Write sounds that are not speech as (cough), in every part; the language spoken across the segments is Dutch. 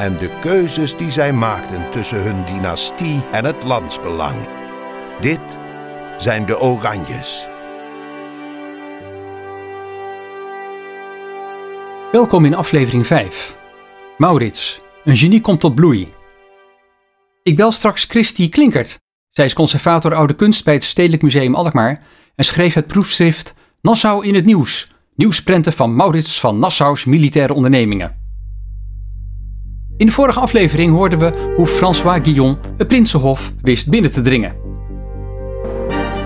En de keuzes die zij maakten tussen hun dynastie en het landsbelang. Dit zijn de Oranjes. Welkom in aflevering 5. Maurits, een genie komt tot bloei. Ik bel straks Christy Klinkert. Zij is conservator oude kunst bij het Stedelijk Museum Alkmaar en schreef het proefschrift Nassau in het nieuws. Nieuwsprenten van Maurits van Nassau's militaire ondernemingen. In de vorige aflevering hoorden we hoe François Guillon het Prinsenhof wist binnen te dringen.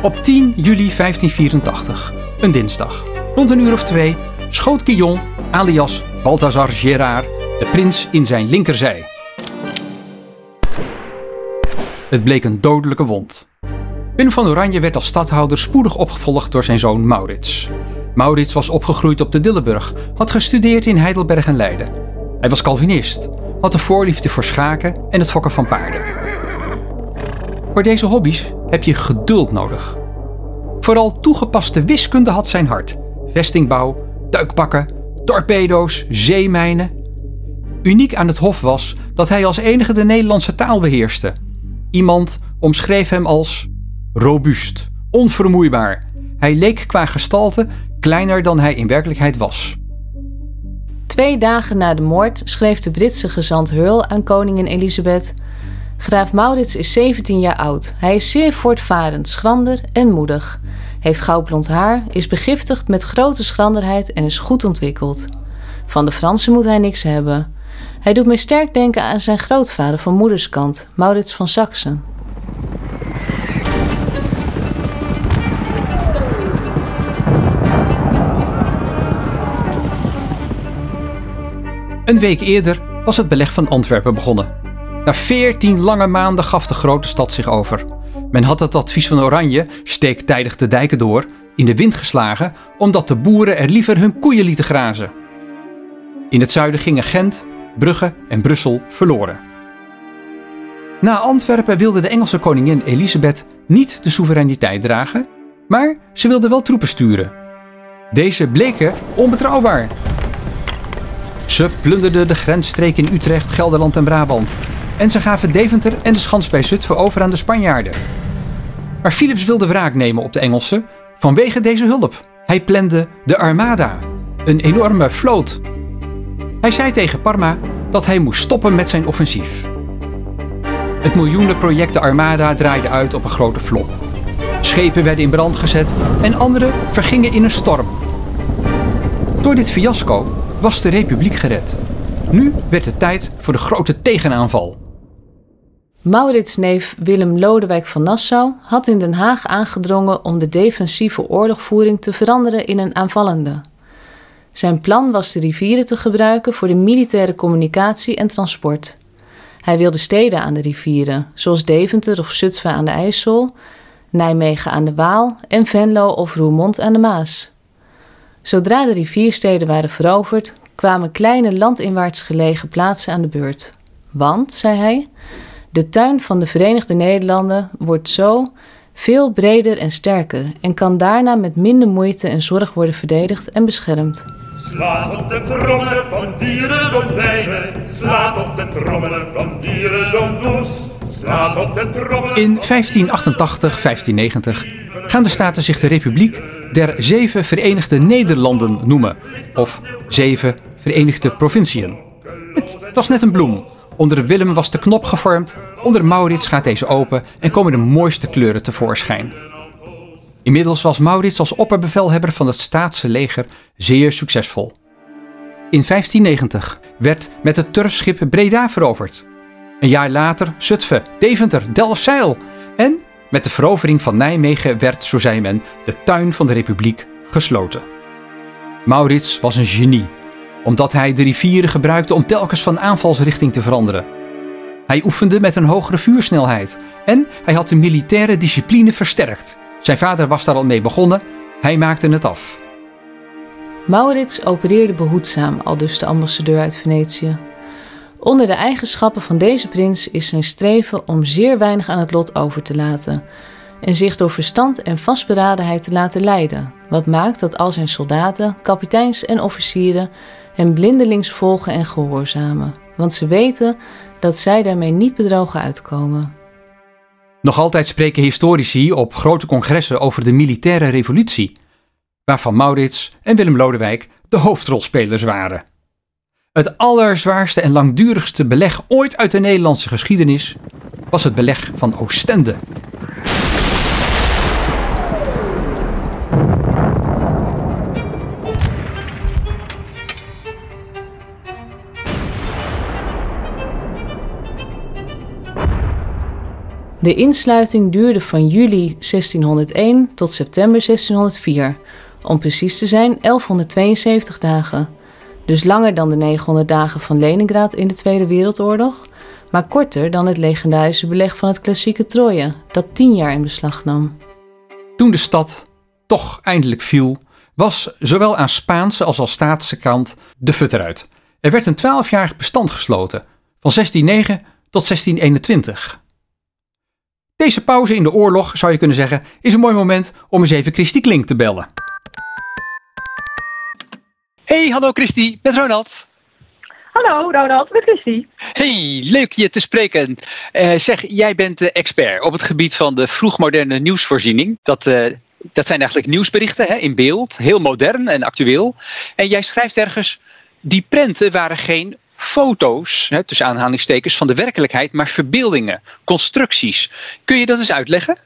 Op 10 juli 1584, een dinsdag, rond een uur of twee, schoot Guillon, alias Balthazar Gérard, de prins in zijn linkerzij. Het bleek een dodelijke wond. Willem van Oranje werd als stadhouder spoedig opgevolgd door zijn zoon Maurits. Maurits was opgegroeid op de Dilleburg, had gestudeerd in Heidelberg en Leiden. Hij was Calvinist, had een voorliefde voor schaken en het fokken van paarden. Voor deze hobby's heb je geduld nodig. Vooral toegepaste wiskunde had zijn hart. Vestingbouw, duikpakken, torpedo's, zeemijnen. Uniek aan het hof was dat hij als enige de Nederlandse taal beheerste. Iemand omschreef hem als robuust, onvermoeibaar. Hij leek qua gestalte kleiner dan hij in werkelijkheid was. Twee dagen na de moord schreef de Britse gezant Hurl aan koningin Elisabeth: Graaf Maurits is 17 jaar oud. Hij is zeer voortvarend, schrander en moedig. Heeft goudblond haar, is begiftigd met grote schranderheid en is goed ontwikkeld. Van de Fransen moet hij niks hebben. Hij doet mij sterk denken aan zijn grootvader van moederskant, Maurits van Saxen. Een week eerder was het beleg van Antwerpen begonnen. Na veertien lange maanden gaf de grote stad zich over. Men had het advies van Oranje, steek tijdig de dijken door, in de wind geslagen, omdat de boeren er liever hun koeien lieten grazen. In het zuiden gingen Gent, Brugge en Brussel verloren. Na Antwerpen wilde de Engelse koningin Elisabeth niet de soevereiniteit dragen, maar ze wilde wel troepen sturen. Deze bleken onbetrouwbaar. Ze plunderden de grensstreken in Utrecht, Gelderland en Brabant. En ze gaven Deventer en de schans bij Zutphen over aan de Spanjaarden. Maar Philips wilde wraak nemen op de Engelsen vanwege deze hulp. Hij plande de Armada, een enorme vloot. Hij zei tegen Parma dat hij moest stoppen met zijn offensief. Het miljoenenproject de Armada draaide uit op een grote flop. Schepen werden in brand gezet en andere vergingen in een storm. Door dit fiasco was de republiek gered. Nu werd het tijd voor de grote tegenaanval. Maurits neef Willem Lodewijk van Nassau had in Den Haag aangedrongen om de defensieve oorlogvoering te veranderen in een aanvallende. Zijn plan was de rivieren te gebruiken voor de militaire communicatie en transport. Hij wilde steden aan de rivieren, zoals Deventer of Zutphen aan de IJssel, Nijmegen aan de Waal en Venlo of Roermond aan de Maas. Zodra de riviersteden waren veroverd, kwamen kleine landinwaarts gelegen plaatsen aan de beurt. Want, zei hij, de tuin van de Verenigde Nederlanden wordt zo veel breder en sterker en kan daarna met minder moeite en zorg worden verdedigd en beschermd. Slaat op de trommelen van dierendom Dijnen, slaat op de trommelen van dierendom Does, slaat op de trommelen... In 1588-1590 gaan de staten zich de Republiek der Zeven Verenigde Nederlanden noemen, of Zeven Verenigde Provinciën. Het was net een bloem. Onder Willem was de knop gevormd, onder Maurits gaat deze open en komen de mooiste kleuren tevoorschijn. Inmiddels was Maurits als opperbevelhebber van het staatse leger zeer succesvol. In 1590 werd met het turfschip Breda veroverd. Een jaar later Zutphen, Deventer, Delfzijl en met de verovering van Nijmegen werd, zo zei men, de tuin van de Republiek gesloten. Maurits was een genie. omdat hij de rivieren gebruikte om telkens van aanvalsrichting te veranderen. Hij oefende met een hogere vuursnelheid en hij had de militaire discipline versterkt. Zijn vader was daar al mee begonnen, hij maakte het af. Maurits opereerde behoedzaam, al dus de ambassadeur uit Venetië. Onder de eigenschappen van deze prins is zijn streven om zeer weinig aan het lot over te laten en zich door verstand en vastberadenheid te laten leiden, wat maakt dat al zijn soldaten, kapiteins en officieren hem blindelings volgen en gehoorzamen, want ze weten dat zij daarmee niet bedrogen uitkomen. Nog altijd spreken historici op grote congressen over de militaire revolutie, waarvan Maurits en Willem Lodewijk de hoofdrolspelers waren. Het allerzwaarste en langdurigste beleg ooit uit de Nederlandse geschiedenis was het beleg van Oostende. De insluiting duurde van juli 1601 tot september 1604, om precies te zijn 1172 dagen. Dus langer dan de 900 dagen van Leningrad in de Tweede Wereldoorlog, maar korter dan het legendarische beleg van het klassieke Troje, dat tien jaar in beslag nam. Toen de stad toch eindelijk viel, was zowel aan Spaanse als aan Staatse kant de fut eruit. Er werd een twaalfjarig bestand gesloten, van 1609 tot 1621. Deze pauze in de oorlog, zou je kunnen zeggen, is een mooi moment om eens even Christy Klink te bellen. Hey, hallo Christy, met Ronald. Hallo Ronald, met Christy. Hey, leuk je te spreken. Uh, zeg, jij bent de expert op het gebied van de vroegmoderne nieuwsvoorziening. Dat, uh, dat zijn eigenlijk nieuwsberichten hè, in beeld, heel modern en actueel. En jij schrijft ergens, die prenten waren geen foto's, hè, tussen aanhalingstekens, van de werkelijkheid, maar verbeeldingen, constructies. Kun je dat eens uitleggen?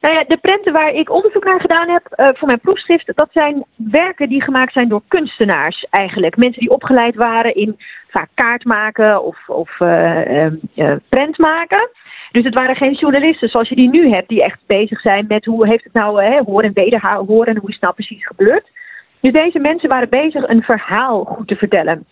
Nou ja, de prenten waar ik onderzoek naar gedaan heb uh, voor mijn proefschrift, dat zijn werken die gemaakt zijn door kunstenaars eigenlijk. Mensen die opgeleid waren in vaak kaart maken of, of uh, uh, prent maken. Dus het waren geen journalisten zoals je die nu hebt, die echt bezig zijn met hoe heeft het nou, hè, hoor en wederhoren en hoe is het nou precies gebeurd. Dus deze mensen waren bezig een verhaal goed te vertellen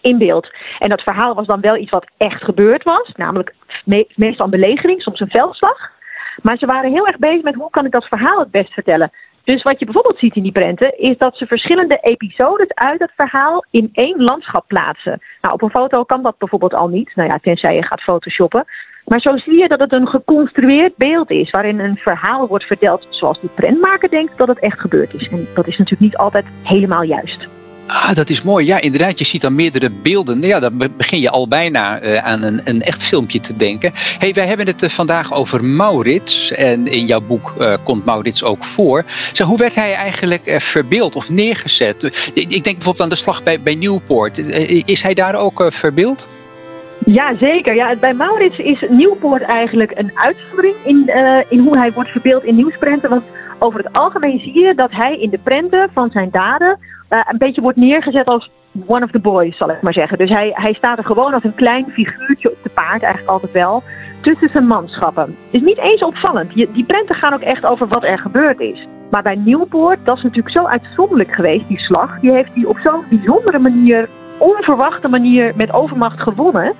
in beeld. En dat verhaal was dan wel iets wat echt gebeurd was, namelijk me meestal een belegering, soms een veldslag. Maar ze waren heel erg bezig met hoe kan ik dat verhaal het best vertellen. Dus wat je bijvoorbeeld ziet in die prenten, is dat ze verschillende episodes uit het verhaal in één landschap plaatsen. Nou, op een foto kan dat bijvoorbeeld al niet, nou ja, tenzij je gaat photoshoppen. Maar zo zie je dat het een geconstrueerd beeld is, waarin een verhaal wordt verteld zoals die prentmaker denkt dat het echt gebeurd is. En dat is natuurlijk niet altijd helemaal juist. Ah, dat is mooi. Ja, inderdaad. Je ziet dan meerdere beelden. Ja, dan begin je al bijna uh, aan een, een echt filmpje te denken. hey, wij hebben het uh, vandaag over Maurits. En in jouw boek uh, komt Maurits ook voor. Zo, hoe werd hij eigenlijk verbeeld of neergezet? ik denk bijvoorbeeld aan de slag bij, bij Newport. is hij daar ook verbeeld? Ja, zeker. Ja, bij Maurits is Nieuwpoort eigenlijk een uitvoering in, in hoe hij wordt verbeeld in nieuwsprenten. Want over het algemeen zie je dat hij in de prenten van zijn daden uh, een beetje wordt neergezet als one of the boys, zal ik maar zeggen. Dus hij, hij staat er gewoon als een klein figuurtje op de paard, eigenlijk altijd wel, tussen zijn manschappen. Is niet eens opvallend. Die, die prenten gaan ook echt over wat er gebeurd is. Maar bij Nieuwpoort, dat is natuurlijk zo uitzonderlijk geweest, die slag. Die heeft hij op zo'n bijzondere manier, onverwachte manier met overmacht gewonnen.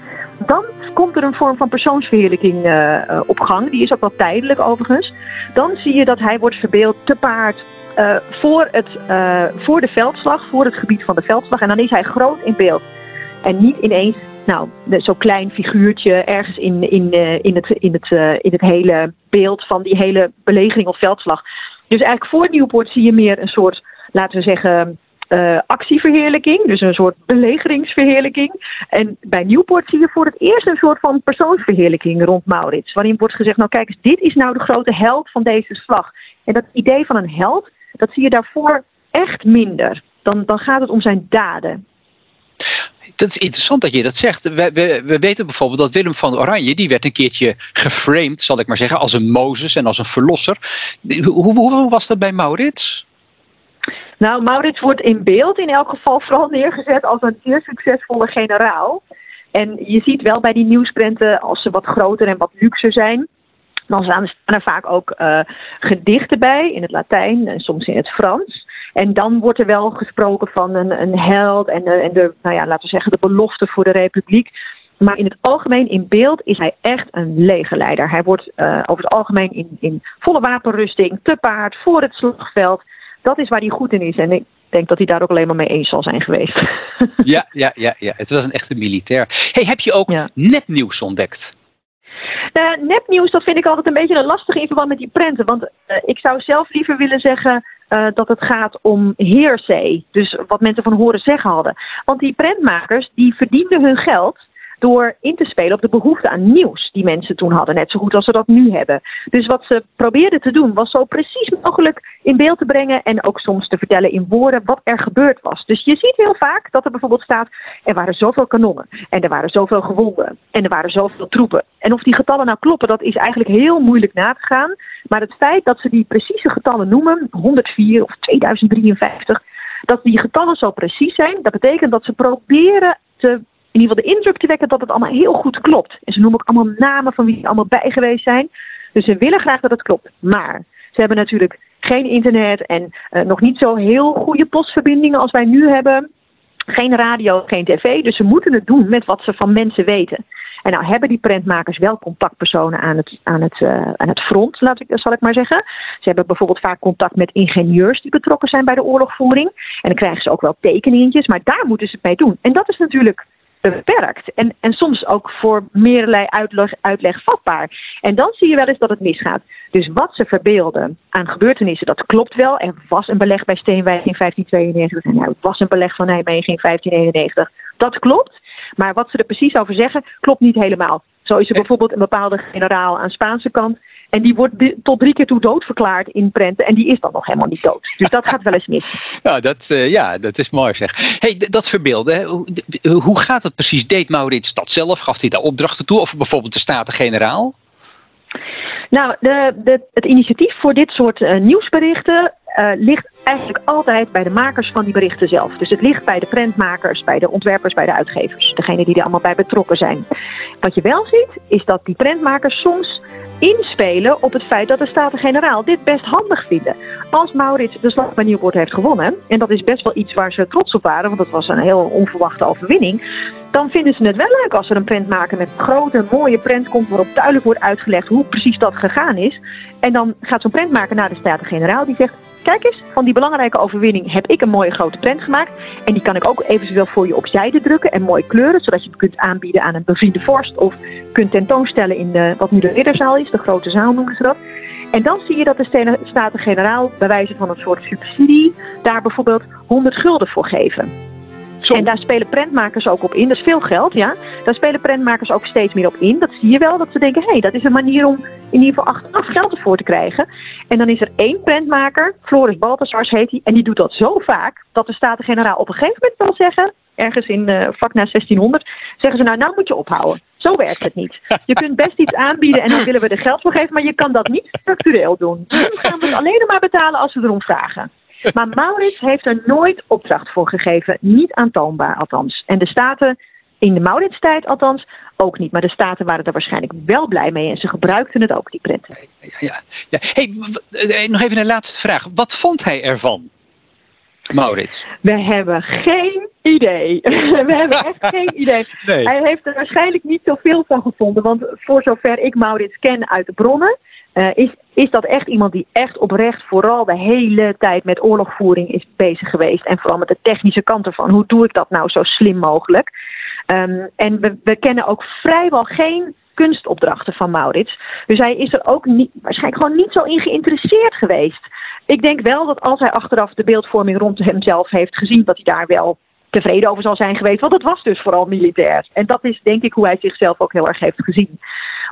Dan komt er een vorm van persoonsverheerlijking uh, op gang. Die is ook wel tijdelijk overigens. Dan zie je dat hij wordt verbeeld te paard, uh, voor, het, voor de veldslag, voor het gebied van de veldslag. En dan is hij groot in beeld. En niet ineens nou, zo'n klein figuurtje ergens in, in, in, het, in, het, in het hele beeld van die hele belegering of veldslag. Dus eigenlijk voor Nieuwpoort zie je meer een soort, laten we zeggen, actieverheerlijking. Dus een soort belegeringsverheerlijking. En bij Nieuwpoort zie je voor het eerst een soort van persoonsverheerlijking rond Maurits. Waarin wordt gezegd, nou kijk eens, dit is nou de grote held van deze slag. En dat idee van een held dat zie je daarvoor echt minder. Dan, dan gaat het om zijn daden. Dat is interessant dat je dat zegt. We, we, we, weten bijvoorbeeld dat Willem van Oranje, die werd een keertje geframed, zal ik maar zeggen, als een Mozes en als een verlosser. Hoe, hoe was dat bij Maurits? Nou, Maurits wordt in beeld in elk geval vooral neergezet als een zeer succesvolle generaal. En je ziet wel bij die nieuwsprenten, als ze wat groter en wat luxer zijn, dan staan er vaak ook uh, gedichten bij in het Latijn en soms in het Frans. En dan wordt er wel gesproken van een, een held en, de, en de, nou ja, laten we zeggen, de belofte voor de republiek. Maar in het algemeen, in beeld, is hij echt een legerleider. Hij wordt uh, over het algemeen in, in volle wapenrusting, te paard, voor het slagveld. Dat is waar hij goed in is. En ik denk dat hij daar ook alleen maar mee eens zal zijn geweest. (laughs) Ja, ja, ja, ja. het was een echte militair. Hey, heb je ook ja. nepnieuws ontdekt? Uh, nepnieuws, dat vind ik altijd een beetje een lastig in verband met die prenten. Want uh, ik zou zelf liever willen zeggen uh, dat het gaat om heersee. Dus wat mensen van horen zeggen hadden. Want die prentmakers, die verdienden hun geld door in te spelen op de behoefte aan nieuws die mensen toen hadden, net zo goed als ze dat nu hebben. Dus wat ze probeerden te doen was zo precies mogelijk in beeld te brengen en ook soms te vertellen in woorden wat er gebeurd was. Dus je ziet heel vaak dat er bijvoorbeeld staat, er waren zoveel kanonnen en er waren zoveel gewonden en er waren zoveel troepen. En of die getallen nou kloppen, dat is eigenlijk heel moeilijk na te gaan. Maar het feit dat ze die precieze getallen noemen, 104 of 2053, dat die getallen zo precies zijn, dat betekent dat ze proberen te in ieder geval de indruk te wekken dat het allemaal heel goed klopt. En ze noemen ook allemaal namen van wie er allemaal bij geweest zijn. Dus ze willen graag dat het klopt. Maar ze hebben natuurlijk geen internet en uh, nog niet zo heel goede postverbindingen als wij nu hebben. Geen radio, geen tv. Dus ze moeten het doen met wat ze van mensen weten. En nou hebben die prentmakers wel contactpersonen aan het, aan het, uh, aan het front, laat ik, zal ik maar zeggen. Ze hebben bijvoorbeeld vaak contact met ingenieurs die betrokken zijn bij de oorlogvoering. En dan krijgen ze ook wel tekeningetjes, maar daar moeten ze het mee doen. En dat is natuurlijk beperkt. En, en soms ook voor meerlei uitleg, uitleg vatbaar. En dan zie je wel eens dat het misgaat. Dus wat ze verbeelden aan gebeurtenissen, dat klopt wel. Er was een beleg bij Steenwijk in 1592 en er was een beleg van Nijmegen in 1591. Dat klopt. Maar wat ze er precies over zeggen, klopt niet helemaal. Zo is er bijvoorbeeld een bepaalde generaal aan Spaanse kant. En die wordt tot drie keer toe doodverklaard in prenten. En die is dan nog helemaal niet dood. Dus dat gaat wel eens mis. (laughs) Nou, dat, uh, ja, dat is mooi zeg. hey, dat verbeelden. Hoe, hoe gaat het precies? Deed Maurits dat zelf? Gaf hij daar opdrachten toe? Of bijvoorbeeld de Staten-Generaal? Nou, de, de, het initiatief voor dit soort uh, nieuwsberichten uh, ligt eigenlijk altijd bij de makers van die berichten zelf. Dus het ligt bij de prentmakers, bij de ontwerpers, bij de uitgevers. Degene die er allemaal bij betrokken zijn. Wat je wel ziet, is dat die prentmakers soms inspelen op het feit dat de Staten-Generaal dit best handig vinden. Als Maurits de slag bij Nieuwpoort heeft gewonnen, en dat is best wel iets waar ze trots op waren, want dat was een heel onverwachte overwinning, dan vinden ze het wel leuk als er een prent maken met grote, mooie prent komt waarop duidelijk wordt uitgelegd hoe precies dat gegaan is. En dan gaat zo'n prentmaker naar de Staten-Generaal die zegt, kijk eens, van die belangrijke overwinning heb ik een mooie grote prent gemaakt. En die kan ik ook eventueel voor je op zijde drukken en mooi kleuren, zodat je het kunt aanbieden aan een bevriende vorst of kunt tentoonstellen in de, wat nu de ridderzaal is, de grote zaal noemen ze dat. En dan zie je dat de Staten-Generaal bij wijze van een soort subsidie daar bijvoorbeeld 100 gulden voor geven. En daar spelen prentmakers ook op in. Dat is veel geld, ja. Daar spelen prentmakers ook steeds meer op in. Dat zie je wel, dat ze denken, hé, hey, dat is een manier om in ieder geval achteraf geld ervoor te krijgen. En dan is er één prentmaker, Floris Baltasars heet hij, en die doet dat zo vaak, dat de Staten-Generaal op een gegeven moment wel zeggen, ergens in uh, vak na 1600, zeggen ze nou, nou moet je ophouden. Zo werkt het niet. Je kunt best iets aanbieden en dan willen we er geld voor geven, maar je kan dat niet structureel doen. Nu gaan we het alleen maar betalen als we erom vragen. Maar Maurits heeft er nooit opdracht voor gegeven. Niet aantoonbaar althans. En de Staten, in de Maurits-tijd althans, ook niet. Maar de Staten waren er waarschijnlijk wel blij mee en ze gebruikten het ook, die prenten. Ja, ja. Hey, eh, nog even een laatste vraag. Wat vond hij ervan? Maurits? We hebben geen idee. (laughs) We hebben echt geen idee. (laughs) Nee. Hij heeft er waarschijnlijk niet zoveel van gevonden. Want voor zover ik Maurits ken uit de bronnen, uh, is, is dat echt iemand die echt oprecht vooral de hele tijd met oorlogvoering is bezig geweest. En vooral met de technische kant ervan. Hoe doe ik dat nou zo slim mogelijk? Um, en we, we kennen ook vrijwel geen kunstopdrachten van Maurits. Dus hij is er ook niet, waarschijnlijk gewoon niet zo in geïnteresseerd geweest. Ik denk wel dat als hij achteraf de beeldvorming rond hemzelf heeft gezien, dat hij daar wel tevreden over zal zijn geweest. Want het was dus vooral militair. En dat is denk ik hoe hij zichzelf ook heel erg heeft gezien.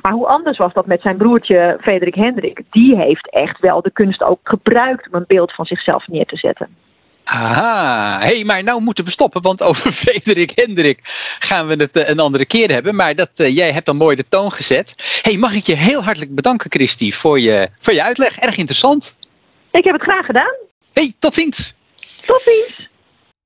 Maar hoe anders was dat met zijn broertje Frederik Hendrik? Die heeft echt wel de kunst ook gebruikt om een beeld van zichzelf neer te zetten. Aha, hey, maar nou moeten we stoppen, want over (laughs) Frederik Hendrik gaan we het uh, een andere keer hebben. Maar dat, uh, jij hebt dan mooi de toon gezet. hey, mag ik je heel hartelijk bedanken, Christy, voor je, voor je uitleg. Erg interessant. Ik heb het graag gedaan. hey, tot ziens. Tot ziens.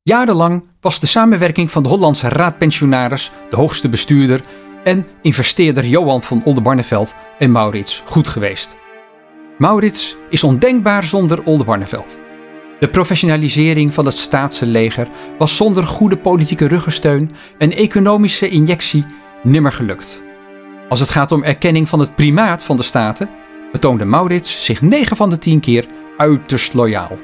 Jarenlang was de samenwerking van de Hollandse raadpensionaris, de hoogste bestuurder en investeerder Johan van Oldenbarneveld en Maurits goed geweest. Maurits is ondenkbaar zonder Oldenbarneveld. De professionalisering van het staatse leger was zonder goede politieke ruggensteun en economische injectie nimmer gelukt. Als het gaat om erkenning van het primaat van de staten, betoonde Maurits zich 9 van de 10 keer uiterst loyaal.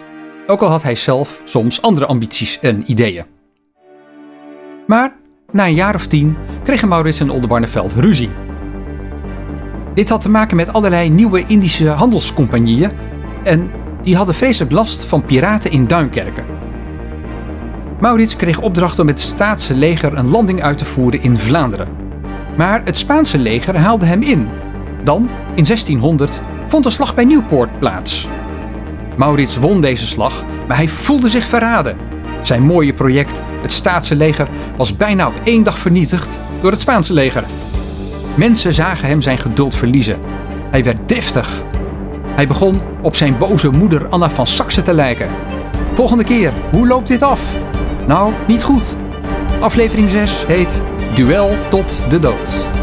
Ook al had hij zelf soms andere ambities en ideeën. Maar na een jaar of tien kregen Maurits en Oldenbarneveld ruzie. Dit had te maken met allerlei nieuwe Indische handelscompagnieën en die hadden vreselijk last van piraten in Duinkerken. Maurits kreeg opdracht om met het Staatse leger een landing uit te voeren in Vlaanderen. Maar het Spaanse leger haalde hem in. Dan, in 1600, vond de slag bij Nieuwpoort plaats. Maurits won deze slag, maar hij voelde zich verraden. Zijn mooie project, het Staatse leger, was bijna op één dag vernietigd door het Spaanse leger. Mensen zagen hem zijn geduld verliezen. Hij werd driftig. Hij begon op zijn boze moeder Anna van Saxe te lijken. Volgende keer, hoe loopt dit af? Nou, niet goed. Aflevering 6 heet Duel tot de dood.